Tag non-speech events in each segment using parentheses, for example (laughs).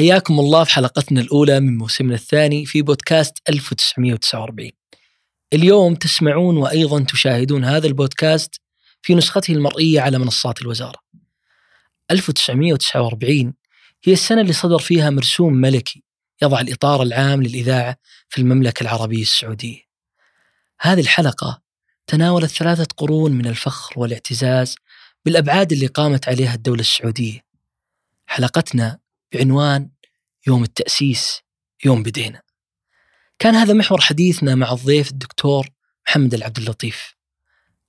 حياكم الله في حلقتنا الأولى من موسمنا الثاني في بودكاست 1949 اليوم تسمعون وأيضا تشاهدون هذا البودكاست في نسخته المرئية على منصات الوزارة. 1949 هي السنة اللي صدر فيها مرسوم ملكي يضع الإطار العام للإذاعة في المملكة العربية السعودية. هذه الحلقة تناولت ثلاثة قرون من الفخر والاعتزاز بالأبعاد اللي قامت عليها الدولة السعودية. حلقتنا بعنوان يوم التأسيس يوم بدينا. كان هذا محور حديثنا مع الضيف الدكتور محمد العبد اللطيف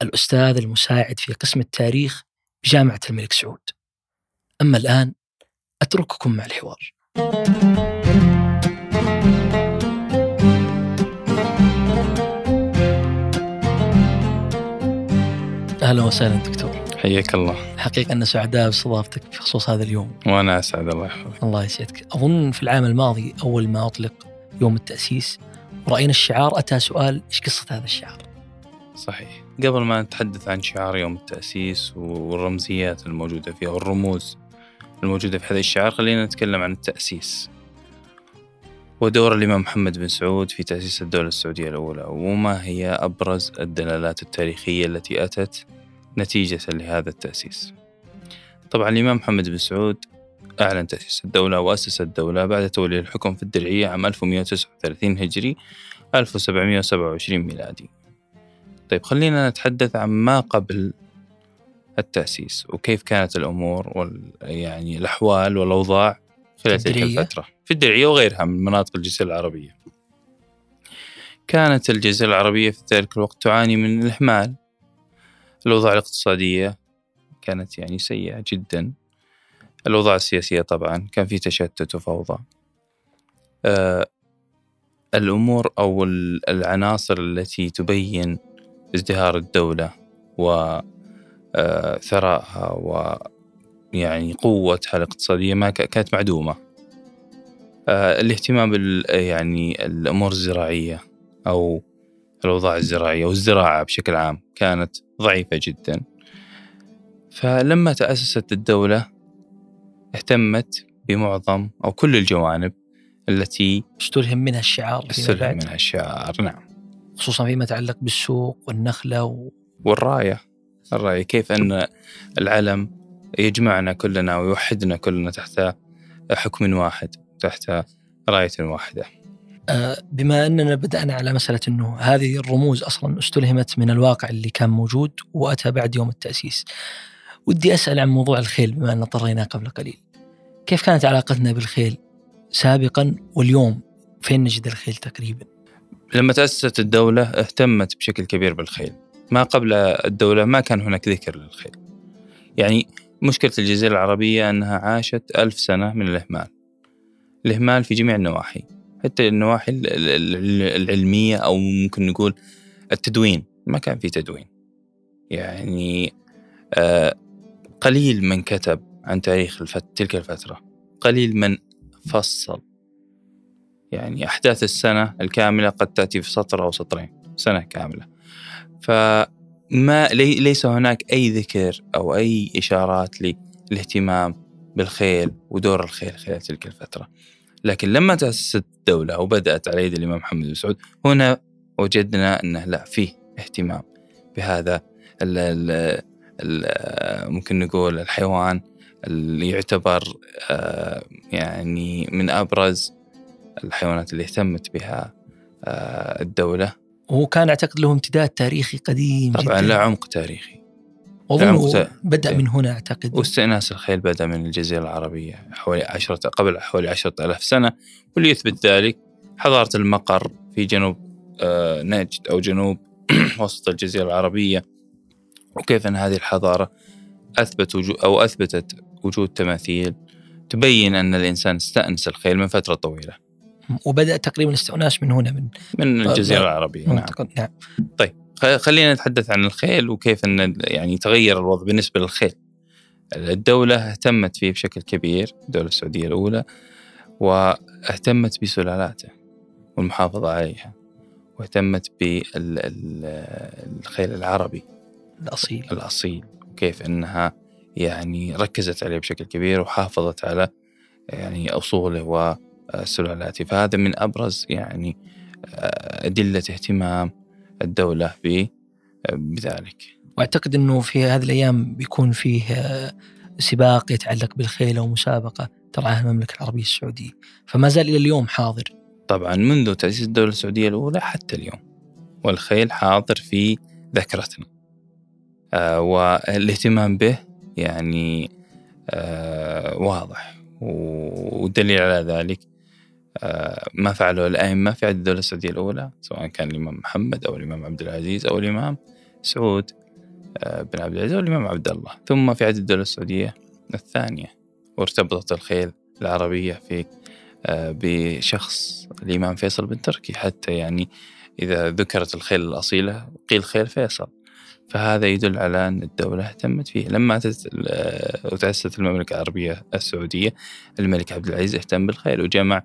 الأستاذ المساعد في قسم التاريخ بجامعة الملك سعود. أما الآن أترككم مع الحوار. أهلا وسهلا دكتور. حياك الله. حقيقة أن سعداء باستضافتك في خصوص هذا اليوم. وأنا أسعد الله يحفظك. الله يسعدك. أظن في العام الماضي أول ما أطلق يوم التأسيس ورأينا الشعار أتى سؤال إيش قصة هذا الشعار؟ صحيح. قبل ما نتحدث عن شعار يوم التأسيس والرمزيات الموجودة فيها والرموز الموجودة في هذا الشعار خلينا نتكلم عن التأسيس. ودور الإمام محمد بن سعود في تأسيس الدولة السعودية الأولى وما هي أبرز الدلالات التاريخية التي أتت نتيجة لهذا التأسيس. طبعا الإمام محمد بن سعود أعلن تأسيس الدولة وأسس الدولة بعد تولي الحكم في الدرعية عام 1139 هجري 1727 ميلادي. طيب خلينا نتحدث عن ما قبل التأسيس وكيف كانت الأمور وال يعني الأحوال والأوضاع خلال تلك؟ الفترة. في الدرعية وغيرها من مناطق الجزيرة العربية. كانت الجزيرة العربية في ذلك الوقت تعاني من الإهمال الأوضاع الاقتصادية كانت يعني سيئة جدا. الأوضاع السياسية طبعا كان في تشتت وفوضى. آه الأمور أو ال- العناصر التي تبين ازدهار الدولة وثرائها ويعني قوتها الاقتصادية ما كانت معدومة. آه الاهتمام بال يعني الأمور الزراعية أو الأوضاع الزراعية والزراعة بشكل عام كانت ضعيفة جدا. فلما تأسست الدولة اهتمت بمعظم أو كل الجوانب التي استلهم منها الشعار استلهم منها الشعار نعم. خصوصا فيما يتعلق بالسوق والنخلة و... والراية الراية كيف أن العلم يجمعنا كلنا ويوحدنا كلنا تحت حكم واحد تحت راية واحدة. بما أننا بدأنا على مسألة أنه هذه الرموز أصلا استلهمت من الواقع اللي كان موجود وأتى بعد يوم التأسيس. ودي أسأل عن موضوع الخيل بما أن طريناه قبل قليل. كيف كانت علاقتنا بالخيل سابقا واليوم؟ فين نجد الخيل تقريبا؟ لما تأسست الدولة اهتمت بشكل كبير بالخيل. ما قبل الدولة ما كان هناك ذكر للخيل. يعني مشكلة الجزيرة العربية أنها عاشت ألف سنة من الإهمال. الإهمال في جميع النواحي. حتى النواحي ال- ال- ال- العلمية أو ممكن نقول التدوين. ما كان في تدوين. يعني آه، قليل من كتب عن تاريخ الفت تلك الفترة. قليل من فصل. يعني أحداث السنة الكاملة قد تأتي في سطر أو سطرين. سنة كاملة. فما لي ليس هناك أي ذكر أو أي إشارات للاهتمام بالخيل ودور الخيل خلال تلك الفترة. لكن لما تأسست الدولة وبدأت على يد الإمام محمد بن سعود هنا وجدنا أنه لا فيه اهتمام بهذا ال ال ال ممكن نقول الحيوان اللي يعتبر آه، يعني من أبرز الحيوانات اللي اهتمت بها آه، الدولة. وهو كان أعتقد له امتداد تاريخي قديم طبعا جدا. لا عمق تاريخي. عمق تا- بدأ إيه. من هنا أعتقد واستئناس الخيل بدأ من الجزيرة العربية حوالي عشرة قبل حوالي عشرة ألاف سنة واللي يثبت ذلك حضارة المقر في جنوب آه، نجد أو جنوب (clears throat) وسط الجزيرة العربية وكيف أن هذه الحضارة أثبت وجو أو أثبتت وجود تماثيل تبين أن الإنسان استأنس الخيل من فترة طويلة وبدأ تقريبا استئناس من هنا من من الجزيرة لا. العربية نعم. نعم خ- خلينا نتحدث عن الخيل وكيف أن يعني تغير الوضع بالنسبة للخيل. الدولة اهتمت فيه بشكل كبير الدولة السعودية الأولى واهتمت بسلالاته والمحافظة عليها واهتمت بالخيل العربي. الأصيل. الأصيل وكيف أنها يعني ركزت عليه بشكل كبير وحافظت على يعني أصوله وسلالاته فهذا من أبرز يعني أدلة اهتمام الدولة بذلك. وأعتقد إنه في هذه الأيام بيكون فيه سباق يتعلق بالخيل أو مسابقة ترعاها المملكة العربية السعودية. فما زال إلى اليوم حاضر. طبعا منذ تأسيس الدولة السعودية الأولى حتى اليوم والخيل حاضر في ذاكرتنا. آه والاهتمام به يعني آه واضح والدليل على ذلك آه ما فعله الأئمة في عهد الدولة السعودية الأولى سواء كان الإمام محمد أو الإمام عبد العزيز أو الإمام سعود آه، بن عبد العزيز والإمام عبد الله. ثم في عهد الدولة السعودية الثانية وارتبطت الخيل العربية في آه، بشخص الإمام فيصل بن تركي حتى يعني إذا ذكرت الخيل الأصيلة قيل خيل فيصل. فهذا يدل على أن الدولة اهتمت فيه لما تأسست المملكة العربية السعودية الملك عبد العزيز اهتم بالخيل وجمع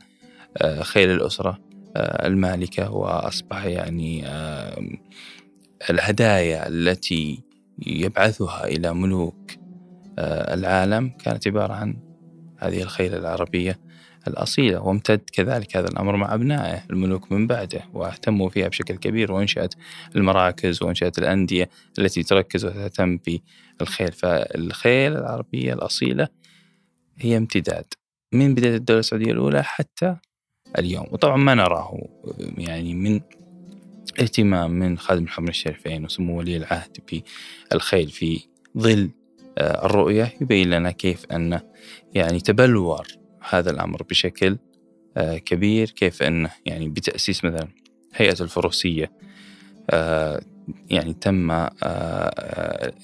آه، خيل الأسرة المالكة وأصبح يعني الهدايا التي يبعثها إلى ملوك آه، العالم كانت عبارة عن هذه الخيل العربية الأصيلة وامتد كذلك هذا الأمر مع أبنائه الملوك من بعده واهتموا فيها بشكل كبير وانشأت المراكز وانشأت الأندية التي تركز وتهتم بالخيل. فالخيل العربية الأصيلة هي امتداد من بداية الدولة السعودية الأولى حتى اليوم. وطبعا ما نراه يعني من اهتمام من خادم الحرمين الشريفين وسمو ولي العهد بالخيل في ظل آه، الرؤية يبين لنا كيف أن يعني تبلور هذا الأمر بشكل آه، كبير. كيف أنه يعني بتأسيس مثلا هيئة الفروسية آه، يعني تم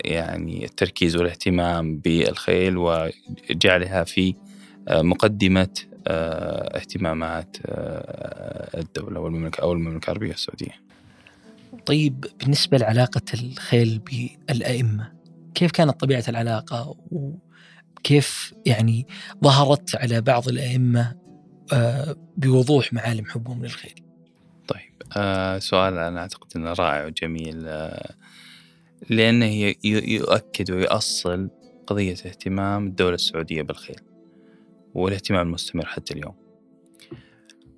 يعني التركيز والاهتمام بالخيل وجعلها في مقدمة اهتمامات الدولة والمملكة أو المملكة العربية السعودية. طيب بالنسبة لعلاقة الخيل بالأئمة كيف كانت طبيعة العلاقة؟ وكيف يعني ظهرت على بعض الأئمة آه، بوضوح معالم حبهم للخيل؟ طيب آه سؤال أنا أعتقد أنه رائع وجميل آه لأنه يؤكد ويؤصل قضية اهتمام الدولة السعودية بالخيل. والاهتمام المستمر حتى اليوم.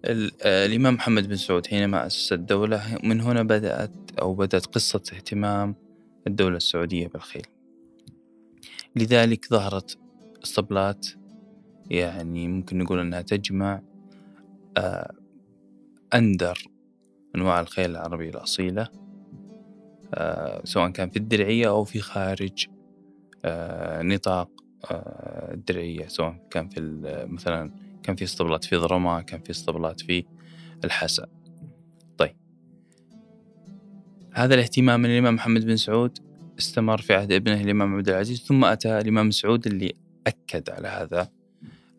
آه، الإمام محمد بن سعود حينما أسس الدولة من هنا بدأت أو بدأت قصة اهتمام الدولة السعودية بالخيل. لذلك ظهرت اسطبلات يعني ممكن نقول أنها تجمع آه، أندر أنواع الخيل العربية الأصيلة آه، سواء كان في الدرعية أو في خارج نطاق الدرعية سواء كان في مثلا كان في اسطبلات في ضرما كان في اسطبلات في الحسا. طيب. هذا الاهتمام من الإمام محمد بن سعود استمر في عهد ابنه الإمام عبد العزيز ثم أتى الإمام سعود اللي أكد على هذا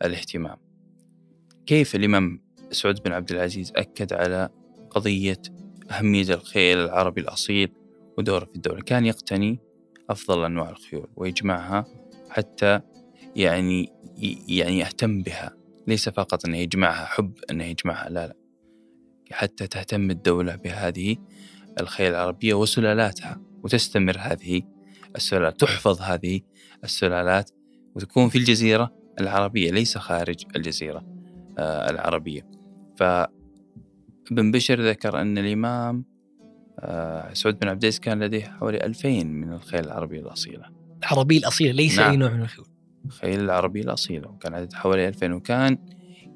الاهتمام. كيف الإمام سعود بن عبد العزيز أكد على قضية أهمية الخيل العربي الأصيل ودوره في الدولة؟ كان يقتني أفضل أنواع الخيول ويجمعها حتى يعني يعني يهتم بها. ليس فقط أنه يجمعها حب أنه يجمعها لا لا. حتى تهتم الدولة بهذه الخيل العربية وسلالاتها وتستمر هذه السلالات تحفظ هذه السلالات وتكون في الجزيرة العربية ليس خارج الجزيرة آه، العربية. فابن بشر ذكر أن الإمام آه، سعود بن عبد العزيز كان لديه حوالي 2000 من الخيل العربية الأصيلة. العربية الأصيلة ليس نعم. أي نوع من الخيول. الخيل العربية الأصيلة وكان عدد حوالي 2000 وكان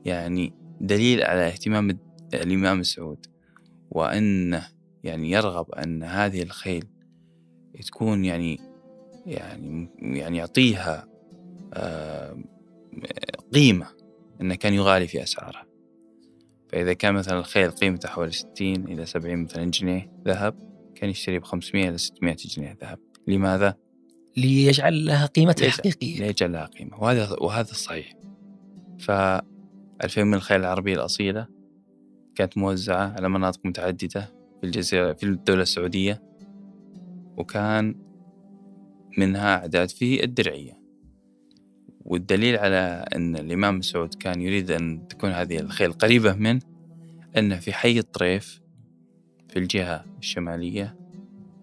يعني دليل على اهتمام الإمام سعود وأنه يعني يرغب أن هذه الخيل تكون يعني يعني يعني يعطيها آه، قيمة أنه كان يغالي في أسعارها فإذا كان مثلا الخيل قيمته حوالي 60 إلى 70 مثلا جنيه ذهب كان يشتري ب 500 إلى 600 جنيه ذهب لماذا؟ ليجعل لها قيمتها الحقيقية ليجعل لها قيمة. وهذا وهذا الصحيح. ف 2000 من الخيل العربية الأصيلة كانت موزعة على مناطق متعددة في الجزيرة في الدولة السعودية وكان منها أعداد في الدرعية. والدليل على أن الإمام سعود كان يريد أن تكون هذه الخيل قريبة منه أنه في حي الطريف في الجهة الشمالية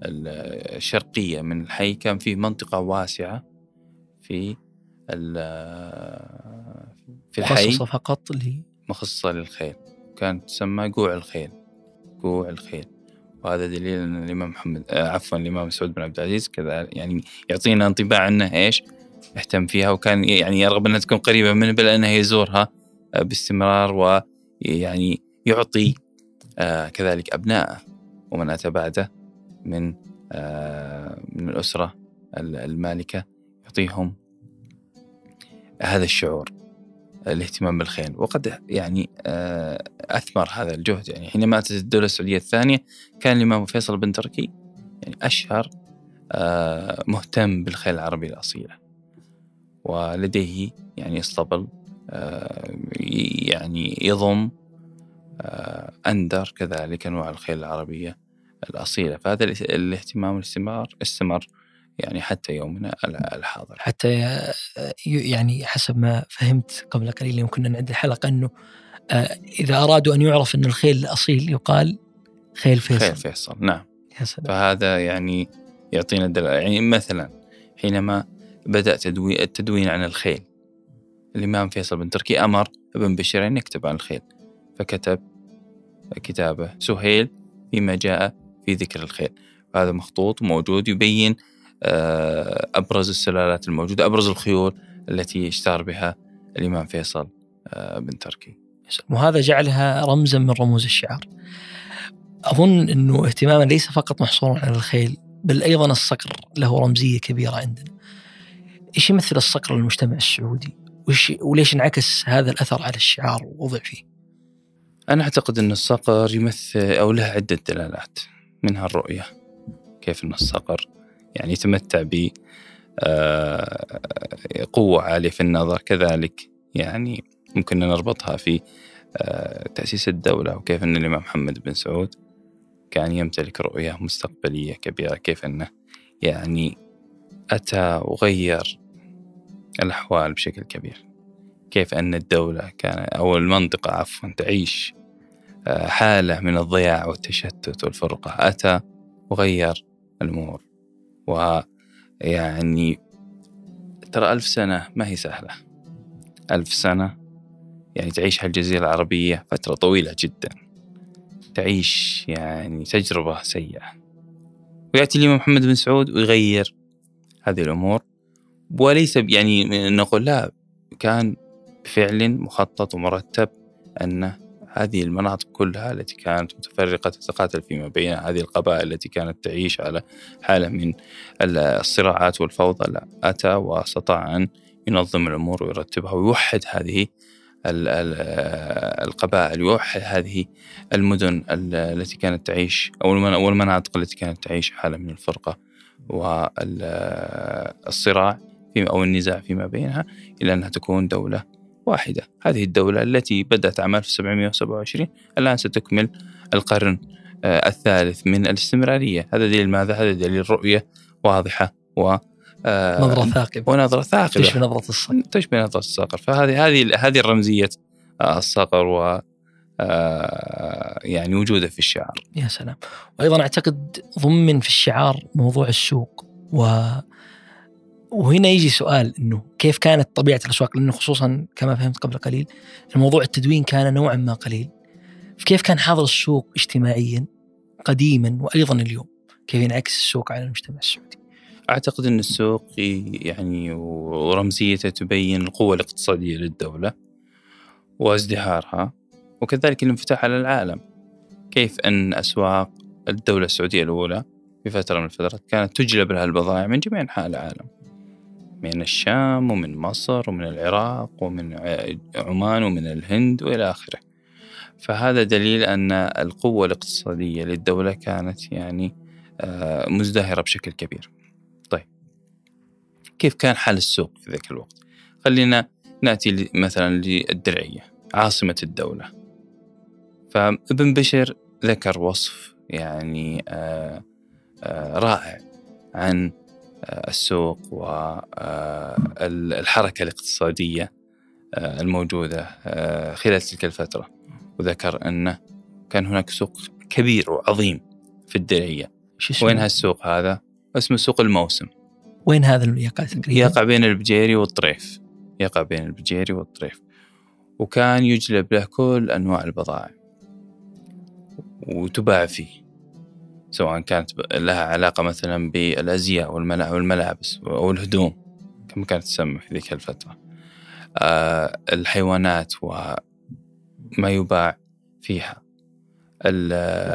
الشرقية من الحي. كان فيه منطقة واسعة في في الحي. مخصصة فقط ل مخصصة للخيل. كانت تسمى قوع الخيل. قوع الخيل. وهذا دليل أن الإمام محمد آه عفوا الإمام سعود بن عبد العزيز كذا يعني يعطينا انطباع أنه إيش؟ اهتم فيها. وكان يعني يرغب أنها تكون قريبة منه بل أنه يزورها آه باستمرار ويعني يعطي آه كذلك أبنائه ومن أتى بعده. من آه من الأسرة المالكة يعطيهم هذا الشعور الاهتمام بالخيل وقد يعني آه، أثمر هذا الجهد. يعني حينما أتت الدولة السعودية الثانية كان الإمام فيصل بن تركي يعني أشهر آه، مهتم بالخيل العربي الأصيلة ولديه يعني اسطبل يعني يضم أندر كذلك أنواع الخيل العربية. الأصيلة. فهذا الاهتمام والاستمرار استمر يعني حتى يومنا الحاضر. حتى يعني حسب ما فهمت قبل قليل يوم كنا نعد الحلقة أنه آه، إذا أرادوا أن يعرف أن الخيل الأصيل يقال خيل فيصل. خيل فيصل نعم. يا سلام. فهذا يعني يعطينا دل... يعني مثلا حينما بدأ تدوين التدوين عن الخيل الإمام فيصل بن تركي أمر ابن بشير أن يكتب عن الخيل فكتب كتابه سهيل فيما جاء في ذكر الخيل هذا مخطوط موجود يبين آه، أبرز السلالات الموجودة أبرز الخيول التي اشتهر بها الإمام فيصل آه، بن تركي. وهذا جعلها رمزا من رموز الشعار أظن أنه اهتماما ليس فقط محصورا على الخيل بل أيضا الصقر له رمزية كبيرة عندنا. إيش يمثل الصقر للمجتمع السعودي؟ وش وليش انعكس هذا الأثر على الشعار ووضع فيه؟ أنا أعتقد أن الصقر يمثل أو له عدة دلالات. منها الرؤية كيف أن الصقر يعني يتمتع ب آه، قوة عالية في النظر. كذلك يعني ممكن نربطها في آه، تأسيس الدولة وكيف أن الإمام محمد بن سعود كان يمتلك رؤية مستقبلية كبيرة. كيف أنه يعني أتى وغير الأحوال بشكل كبير. كيف أن الدولة كان أو المنطقة عفوا تعيش حالة من الضياع والتشتت والفرقة. أتى وغير الأمور. ويعني ترى ألف سنة ما هي سهلة. ألف سنة يعني تعيش هالجزيرة العربية فترة طويلة جدا. تعيش يعني تجربة سيئة. ويأتي الإمام محمد بن سعود ويغير هذه الأمور. وليس يعني نقول لا كان بفعل مخطط ومرتب أنه هذه المناطق كلها التي كانت متفرقة تتقاتل فيما بينها هذه القبائل التي كانت تعيش على حالة من الصراعات والفوضى. لا أتى وأستطاع أن ينظم الأمور ويرتبها ويوحد هذه القبائل ويوحد هذه المدن التي كانت تعيش أو المناطق التي كانت تعيش حالة من الفرقة والصراع أو النزاع فيما بينها إلى أنها تكون دولة واحدة. هذه الدولة التي بدأت عام 1727 الآن ستكمل القرن آه، الثالث من الاستمرارية. هذا دليل ماذا؟ هذا دليل رؤية واضحة و آه، نظرة ثاقبة. ونظرة ثاقبة. تشبه نظرة الصقر. تشبه نظرة الصقر. فهذه هذه هذه الرمزية آه، الصقر و يعني وجوده في الشعار يا سلام. وأيضا أعتقد ضمن في الشعار موضوع السوق و وهنا يجي سؤال إنه كيف كانت طبيعة الأسواق؟ لأنه خصوصا كما فهمت قبل قليل الموضوع التدوين كان نوعا ما قليل. كيف كان حاضر السوق اجتماعيا قديما وأيضا اليوم؟ كيف ينعكس السوق على المجتمع السعودي؟ أعتقد إن السوق يعني ورمزيته تبين القوة الاقتصادية للدولة وازدهارها وكذلك الانفتاح على العالم. كيف أن أسواق الدولة السعودية الأولى في فترة من الفترات كانت تجلب لها البضائع من جميع أنحاء العالم. من الشام ومن مصر ومن العراق ومن عمان ومن الهند وإلى آخره. فهذا دليل أن القوة الاقتصادية للدولة كانت يعني آه، مزدهرة بشكل كبير. طيب كيف كان حال السوق في ذاك الوقت؟ خلينا نأتي مثلا للدرعية عاصمة الدولة. فابن بشر ذكر وصف يعني آه، آه، رائع عن السوق والحركة الاقتصادية آه، الموجودة آه، خلال تلك الفترة. وذكر أنه كان هناك سوق كبير وعظيم في الدرعية. وين هالسوق هذا؟ اسمه سوق الموسم. وين هذا يقع تقريبا؟ يقع بين البجيري والطريف. يقع بين البجيري والطريف. وكان يجلب له كل أنواع البضائع. وتباع فيه. سواء كانت لها علاقة مثلا بالأزياء والملابس والهدوم كما كانت تسمى في ذيك الفترة. آه، الحيوانات وما يباع فيها.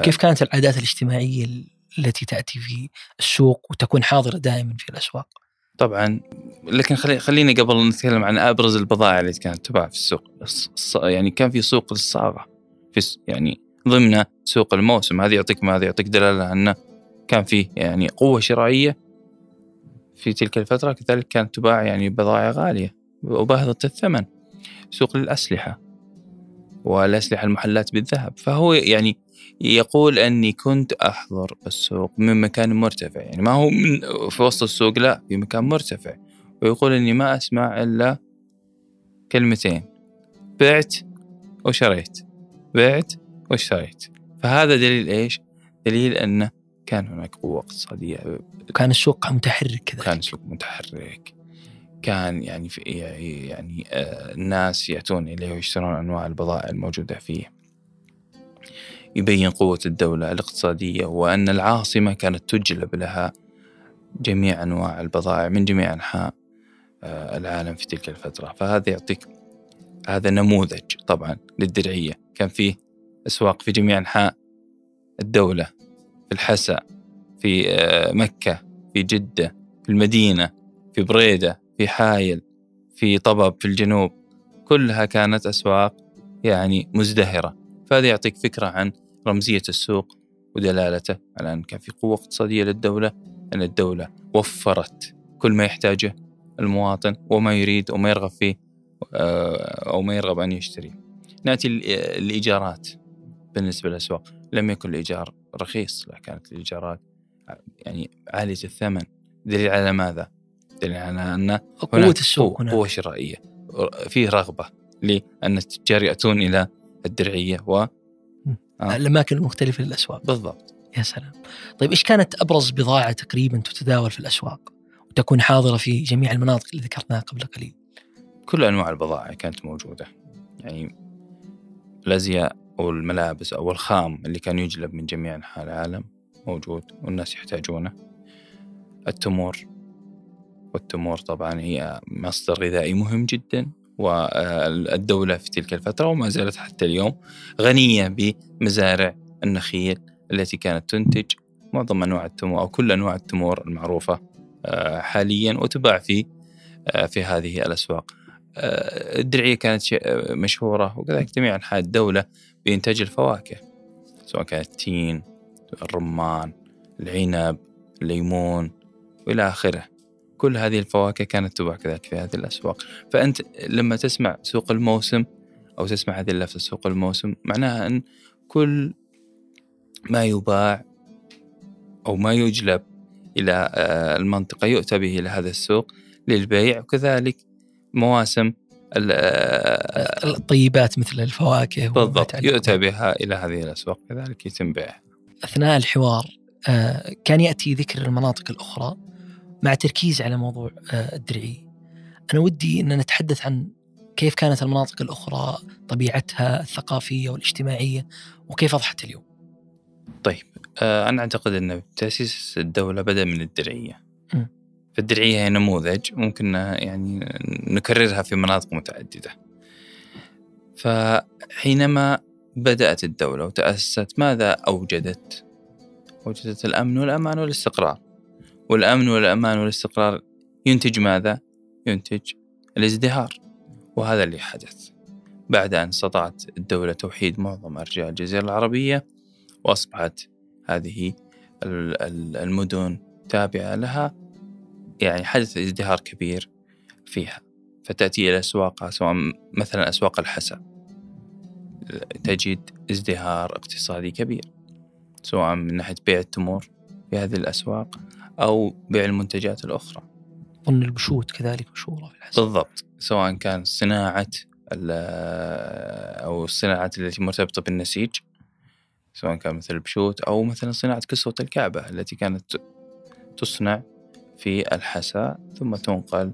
كيف كانت العادات الاجتماعية التي تأتي في السوق وتكون حاضرة دائما في الأسواق؟ طبعا لكن خلي خليني قبل نتكلم عن أبرز البضائع اللي كانت تباع في السوق يعني كان في سوق للصاغه في يعني ضمن سوق الموسم. هذه يعطيك ما هذا يعطيك دلالة انه كان فيه يعني قوة شرائية في تلك الفترة كذلك كانت تباع يعني بضائع غالية وباهظه الثمن سوق للاسلحه والأسلحة المحلات بالذهب. فهو يعني يقول أني كنت أحضر السوق من مكان مرتفع. يعني ما هو من في وسط السوق لا في مكان مرتفع. ويقول أني ما أسمع إلا كلمتين بعت وشريت. بعت واشتريت فهذا دليل إيش؟ دليل أنه كان هناك قوة اقتصادية. كان السوق متحرك كذا. كان السوق متحرك. كان يعني في يعني آه، الناس يأتون إليه ويشترون أنواع البضائع الموجودة فيه. يبين قوة الدولة الاقتصادية وأن العاصمة كانت تجلب لها جميع أنواع البضائع من جميع أنحاء آه، العالم في تلك الفترة. فهذا يعطيك هذا نموذج طبعا للدرعية. كان فيه أسواق في جميع أنحاء الدولة في الحسا في آه، مكة في جدة في المدينة في بريدة في حايل في طبب في الجنوب. كلها كانت أسواق يعني مزدهرة. فهذا يعطيك فكرة عن رمزية السوق ودلالته. على أن كان في قوة اقتصادية للدولة أن الدولة وفرت كل ما يحتاجه المواطن وما يريد وما يرغب فيه آه، أو ما يرغب أن يشتري. نأتي الإيجارات بالنسبة للأسواق لم يكن الإيجار رخيص لا كانت الإيجارات يعني عالية الثمن. دليل على ماذا؟ دليل على أن قوة السوق هناك. قوة شرائية فيه رغبة لأن التجار يأتون إلى الدرعية و آه. الأماكن المختلفة للأسواق. بالضبط. يا سلام. طيب إيش كانت أبرز بضاعة تقريبا تتداول في الأسواق؟ وتكون حاضرة في جميع المناطق اللي ذكرناها قبل قليل. كل أنواع البضائع كانت موجودة. يعني الازياء أو الملابس أو الخام اللي كان يجلب من جميع أنحاء العالم موجود والناس يحتاجونه. التمور والتمور طبعا هي مصدر غذائي مهم جدا والدولة في تلك الفترة وما زالت حتى اليوم غنية بمزارع النخيل التي كانت تنتج معظم أنواع التمور أو كل أنواع التمور المعروفة آه، حاليا وتباع في آه، في هذه الأسواق. آه، الدرعية كانت مشهورة وكذلك جميع أنحاء الدولة بإنتاج الفواكه سواء كانت التين الرمان العنب الليمون وإلى آخره. كل هذه الفواكه كانت تباع كذلك في هذه الأسواق. فأنت لما تسمع سوق الموسم أو تسمع هذه اللفظة سوق الموسم معناها أن كل ما يباع أو ما يجلب إلى آه، المنطقة يؤتى به إلى هذا السوق للبيع وكذلك مواسم الطيبات مثل الفواكه بالضبط يؤتى بها إلى هذه الأسواق كذلك يتم بيعها. أثناء الحوار آه، كان يأتي ذكر المناطق الأخرى مع تركيز على موضوع آه، الدرعي. أنا ودي أن نتحدث عن كيف كانت المناطق الأخرى طبيعتها الثقافية والاجتماعية وكيف أضحت اليوم؟ طيب آه، أنا أعتقد أن تأسيس الدولة بدأ من الدرعية. م. فالدرعية هي نموذج ممكن يعني نكررها في مناطق متعددة. فحينما بدأت الدولة وتأسست ماذا أوجدت؟ أوجدت الأمن والأمان والاستقرار. والأمن والأمان والاستقرار ينتج ماذا؟ ينتج الازدهار. وهذا اللي حدث. بعد أن استطاعت الدولة توحيد معظم أرجاء الجزيرة العربية وأصبحت هذه المدن تابعة لها. يعني حدث ازدهار كبير فيها فتأتي إلى أسواقها سواء مثلا أسواق الحسا. تجد ازدهار اقتصادي كبير سواء من ناحية بيع التمور في هذه الأسواق أو بيع المنتجات الأخرى. ظن البشوت كذلك مشهورة في الحسن بالضبط سواء كان صناعة أو الصناعات التي مرتبطة بالنسيج سواء كان مثل البشوت أو مثلا صناعة كسوة الكعبة التي كانت تصنع في الحسا ثم تنقل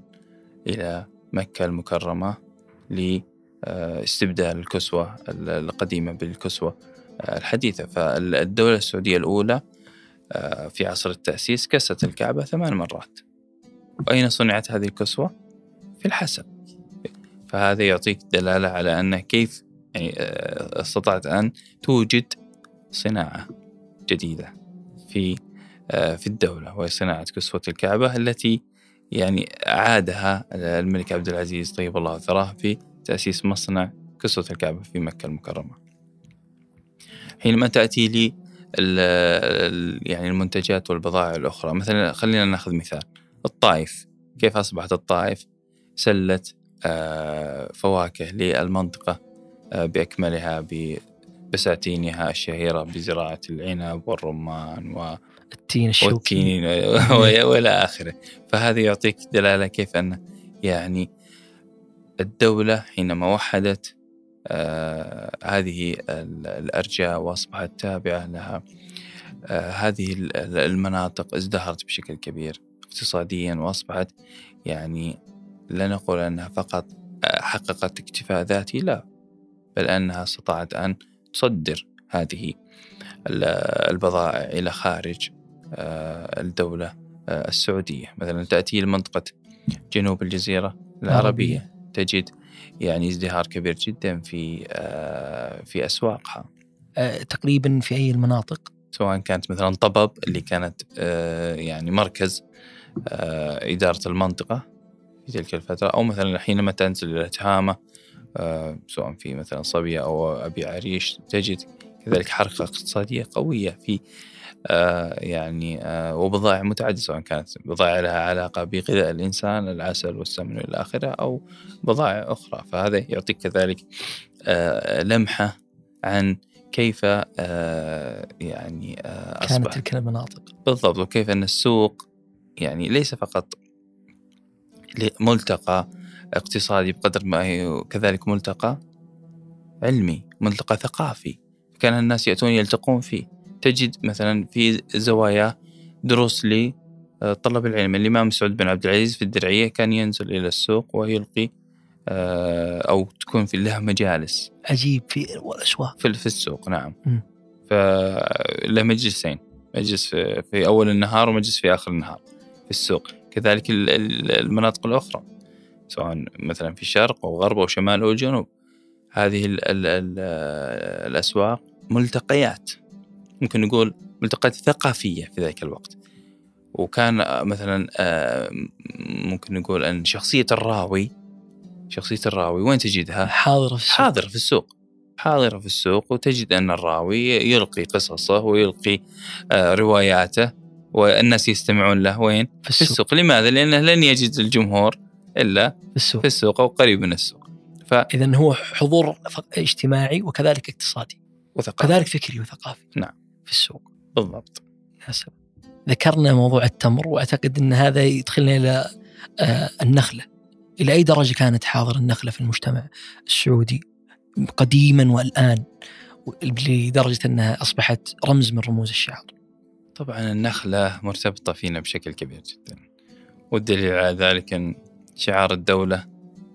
إلى مكة المكرمة آه، استبدال الكسوة القديمة بالكسوة آه، الحديثة. فالدولة السعودية الأولى آه، في عصر التأسيس كست الكعبة ثمان مرات. وأين صنعت هذه الكسوة؟ في الحسن فهذا يعطيك دلالة على أن كيف يعني استطعت أن توجد صناعة جديدة في في الدولة وهي صناعة كسوة الكعبة التي يعني أعادها الملك عبد العزيز طيب الله ثراه في تأسيس مصنع كسوة الكعبة في مكة المكرمة. حينما تأتي لي يعني المنتجات والبضائع الأخرى مثلا خلينا نأخذ مثال الطائف كيف أصبحت الطائف؟ سلة آه، فواكه للمنطقة آه، بأكملها بساتينها الشهيرة بزراعة العنب والرمان و التين الشوكي. والتين (laughs) وإلى آخره. فهذا يعطيك دلالة كيف أن يعني الدولة حينما وحدت آه هذه الأرجاء وأصبحت تابعة لها آه هذه المناطق ازدهرت بشكل كبير اقتصاديا وأصبحت يعني لا نقول أنها فقط آه، حققت اكتفاء ذاتي لا بل أنها استطاعت أن تصدر هذه البضائع إلى خارج الدولة آه، السعودية. مثلا تأتي لمنطقة جنوب الجزيرة العربية تجد يعني ازدهار كبير جدا في آه، في أسواقها. تقريبا في أي المناطق؟ سواء كانت مثلا طبب اللي كانت يعني مركز إدارة المنطقة في تلك الفترة أو مثلا حينما تنزل إلى تهامة سواء في مثلا صبية أو أبي عريش تجد كذلك حركة اقتصادية قوية في آه، يعني آه، وبضائع متعددة سواء كانت بضائع لها علاقة بغذاء الإنسان العسل والسمن إلى آخره أو بضائع أخرى. فهذا يعطيك كذلك آه، لمحة عن كيف يعني كانت تلك المناطق. بالضبط. وكيف أن السوق يعني ليس فقط ملتقى اقتصادي بقدر ما هي كذلك ملتقى علمي ملتقى ثقافي كان الناس يأتون يلتقون فيه. تجد مثلا في زوايا دروس لطلب آه، العلم الإمام سعود بن عبد العزيز في الدرعية كان ينزل إلى السوق ويلقي آه، أو تكون في له مجالس. عجيب في الأسواق في, في السوق نعم. فله مجلسين مجلس في, في أول النهار ومجلس في آخر النهار في السوق. كذلك المناطق الأخرى سواء مثلا في الشرق أو غرب أو شمال أو جنوب. هذه ال ال ال الأسواق ملتقيات. ممكن نقول ملتقيات ثقافية في ذلك الوقت. وكان مثلا آه، ممكن نقول أن شخصية الراوي شخصية الراوي وين تجدها؟ حاضرة في السوق. حاضرة في السوق. حاضرة في السوق وتجد أن الراوي يلقي قصصه ويلقي آه، رواياته والناس يستمعون له. وين؟ في السوق, في السوق. لماذا؟ لأنه لن يجد الجمهور إلا في السوق, في السوق أو قريب من السوق. ف... إذا هو حضور اجتماعي وكذلك اقتصادي. وثقافي. كذلك فكري وثقافي. نعم. في السوق بالضبط يا سلام ذكرنا موضوع التمر وأعتقد إن هذا يدخلنا إلى آه، النخلة إلى أي درجة كانت حاضر النخلة في المجتمع السعودي قديما والآن لدرجة أنها أصبحت رمز من رموز الشعر. طبعا النخلة مرتبطة فينا بشكل كبير جدا. والدليل على ذلك إن شعار الدولة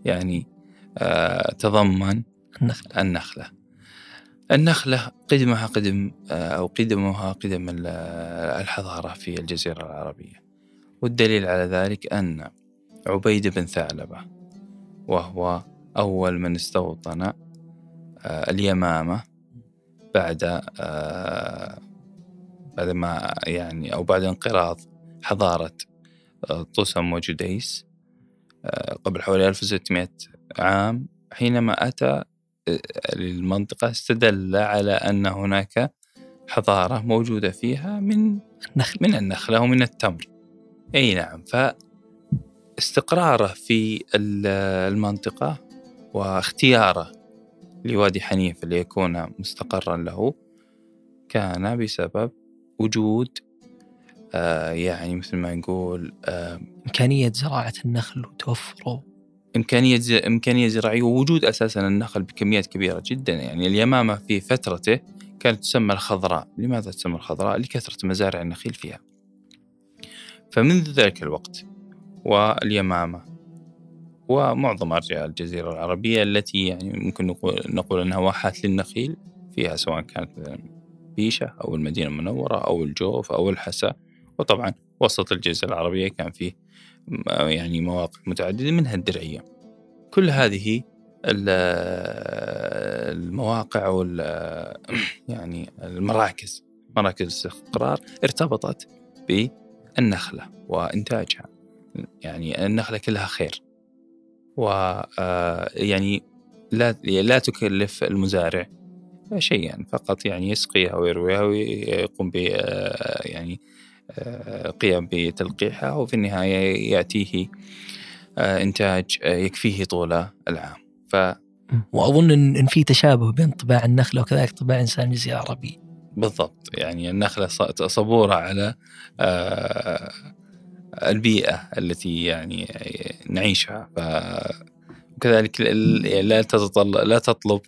يعني آه تضمن النخلة النخلة. النخلة قدمها قدم آه، أو قدمها قدم الحضارة في الجزيرة العربية. والدليل على ذلك أن عبيد بن ثعلبة وهو أول من استوطن آه، اليمامة بعد آه، بعد ما يعني أو بعد انقراض حضارة طوسم وجديس قبل حوالي 1600 عام حينما أتى للمنطقة استدل على أن هناك حضارة موجودة فيها من النخل من النخلة ومن التمر. أي نعم فاستقراره في المنطقة واختياره لوادي حنيف ليكون مستقرا له كان بسبب وجود آه يعني مثل ما نقول آه إمكانية زراعة النخل وتوفره. إمكانية إمكانية زراعية ووجود أساسا النخل بكميات كبيرة جدا. يعني اليمامة في فترته كانت تسمى الخضراء. لماذا تسمى الخضراء؟ لكثرة مزارع النخيل فيها. فمنذ ذلك الوقت واليمامة ومعظم أرجاء الجزيرة العربية التي يعني ممكن نقول, نقول أنها واحات للنخيل فيها سواء كانت مثلا بيشة أو المدينة المنورة أو الجوف أو الحسا. وطبعا وسط الجزيرة العربية كان فيه يعني مواقع متعددة منها الدرعية. كل هذه المواقع وال يعني المراكز مراكز الاستقرار ارتبطت بالنخلة وإنتاجها. يعني النخلة كلها خير. و آه، يعني لا لا تكلف المزارع شيئا فقط يعني يسقيها ويرويها ويقوم ب آه، يعني قيام بتلقيحها وفي النهاية يأتيه إنتاج يكفيه طول العام. ف وأظن إن في تشابه بين طباع النخلة وكذلك طباع إنسان الجزيره العربيه. بالضبط. يعني النخلة صبوره على البيئة التي يعني نعيشها. ف وكذلك لا تتطلب لا تطلب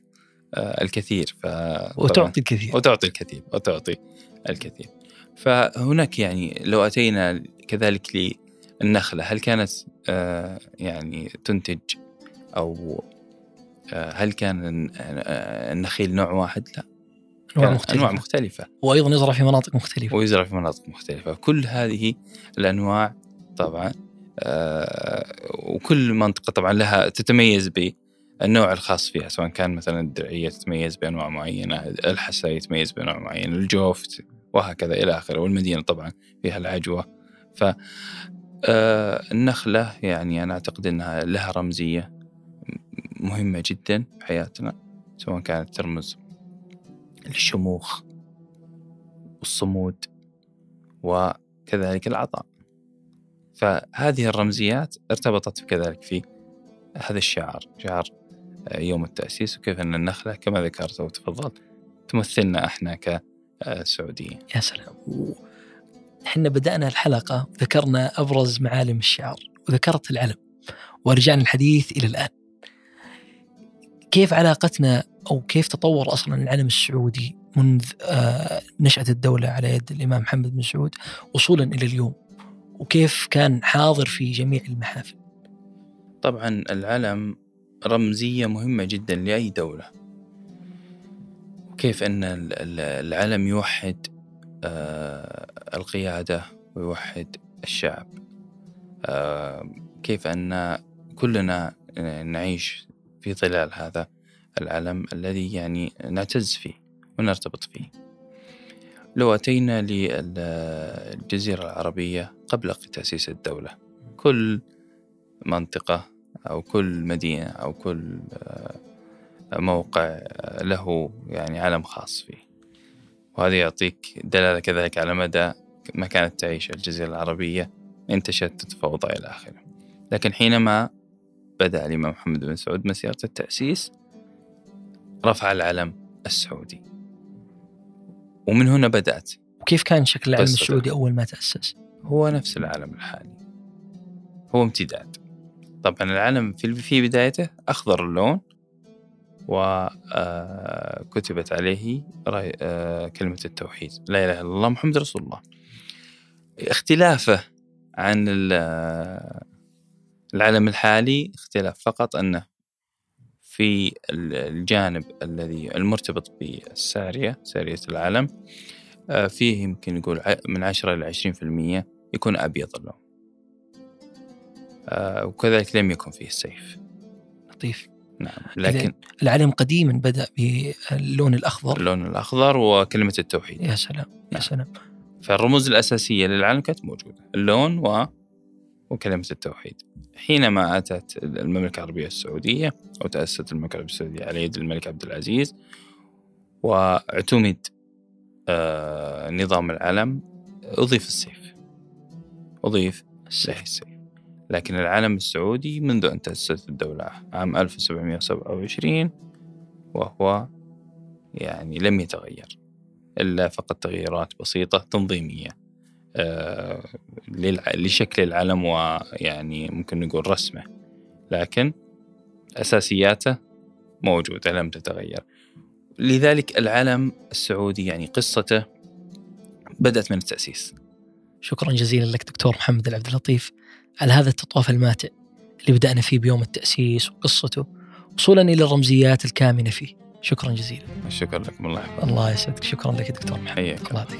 آه، الكثير. ف وتعطي الكثير. وتعطي الكثير. وتعطي الكثير. فهناك يعني لو أتينا كذلك للنخلة هل كانت آه، يعني تنتج أو آه، هل كان النخيل نوع واحد؟ لا. انواع مختلفة. أنواع مختلفة. وأيضا يزرع في مناطق مختلفة. ويزرع في مناطق مختلفة. كل هذه الأنواع طبعا آه وكل منطقة طبعا لها تتميز بالنوع الخاص فيها سواء كان مثلا الدرعية تتميز بأنواع معينة الحسا يتميز بأنواع معين الجوف وهكذا إلى آخره. والمدينة طبعا فيها العجوة. ف آه النخلة يعني أنا أعتقد إنها لها رمزية مهمة جدا في حياتنا سواء كانت ترمز الشموخ والصمود وكذلك العطاء. فهذه الرمزيات ارتبطت كذلك في هذا الشعار شعار يوم التأسيس وكيف أن النخلة كما ذكرت وتفضلت تمثلنا إحنا كسعوديين يا سلام. إحنا بدأنا الحلقة وذكرنا أبرز معالم الشعار وذكرت العلم ورجعنا الحديث إلى الآن. كيف علاقتنا أو كيف تطور أصلا العلم السعودي منذ آه، نشأة الدولة على يد الإمام محمد بن سعود وصولا إلى اليوم؟ وكيف كان حاضر في جميع المحافل؟ طبعا العلم رمزية مهمة جدا لأي دولة. وكيف أن العلم يوحد آه، القيادة ويوحد الشعب. آه، كيف أن كلنا نعيش في ظلال هذا العلم الذي يعني نعتز فيه ونرتبط فيه. لو أتينا للجزيرة العربية قبل تأسيس الدولة كل منطقة أو كل مدينة أو كل آه، موقع له يعني علم خاص فيه. وهذا يعطيك دلالة كذلك على مدى ما كانت تعيش الجزيرة العربية انتشت تتفوضى إلى آخره لكن حينما بدأ الإمام محمد بن سعود مسيرة التأسيس رفع العلم السعودي. ومن هنا بدأت وكيف كان شكل العلم السعودي أول ما تأسس؟ هو نفس العلم الحالي. هو امتداد. طبعا العلم في في بدايته أخضر اللون وكتبت آه، عليه آه، كلمة التوحيد. لا إله إلا الله محمد رسول الله. اختلافه عن العلم الحالي اختلاف. فقط أنه في الجانب الذي المرتبط بالسارية سارية العلم آه، فيه يمكن نقول من عشرة إلى عشرين في المية يكون أبيض اللون. آه، وكذلك لم يكن فيه السيف. لطيف. نعم لكن العلم قديما بدأ باللون الأخضر. اللون الأخضر وكلمة التوحيد. يا سلام يا نعم. سلام. فالرموز الأساسية للعلم كانت موجودة اللون و وكلمة التوحيد. حينما أتت المملكة العربية السعودية أو تأسست المملكة العربية السعودية على يد الملك عبد العزيز واعتمد آه نظام العلم أضيف السيف. أضيف السيف. السيف. لكن العلم السعودي منذ أن تأسست الدولة عام 1727 وهو يعني لم يتغير إلا فقط تغييرات بسيطة تنظيمية آه، لشكل العلم ويعني ممكن نقول رسمه لكن أساسياته موجودة لم تتغير. لذلك العلم السعودي يعني قصته بدأت من التأسيس. شكرا جزيلا لك دكتور محمد العبد اللطيف. على هذا التطواف الماتع اللي بدأنا فيه بيوم التأسيس وقصته وصولا إلى الرمزيات الكامنة فيه. شكرا جزيلا. شكرا لكم الله يحفظك. الله يسعدك. شكرا لك دكتور حياك الله. يعطيك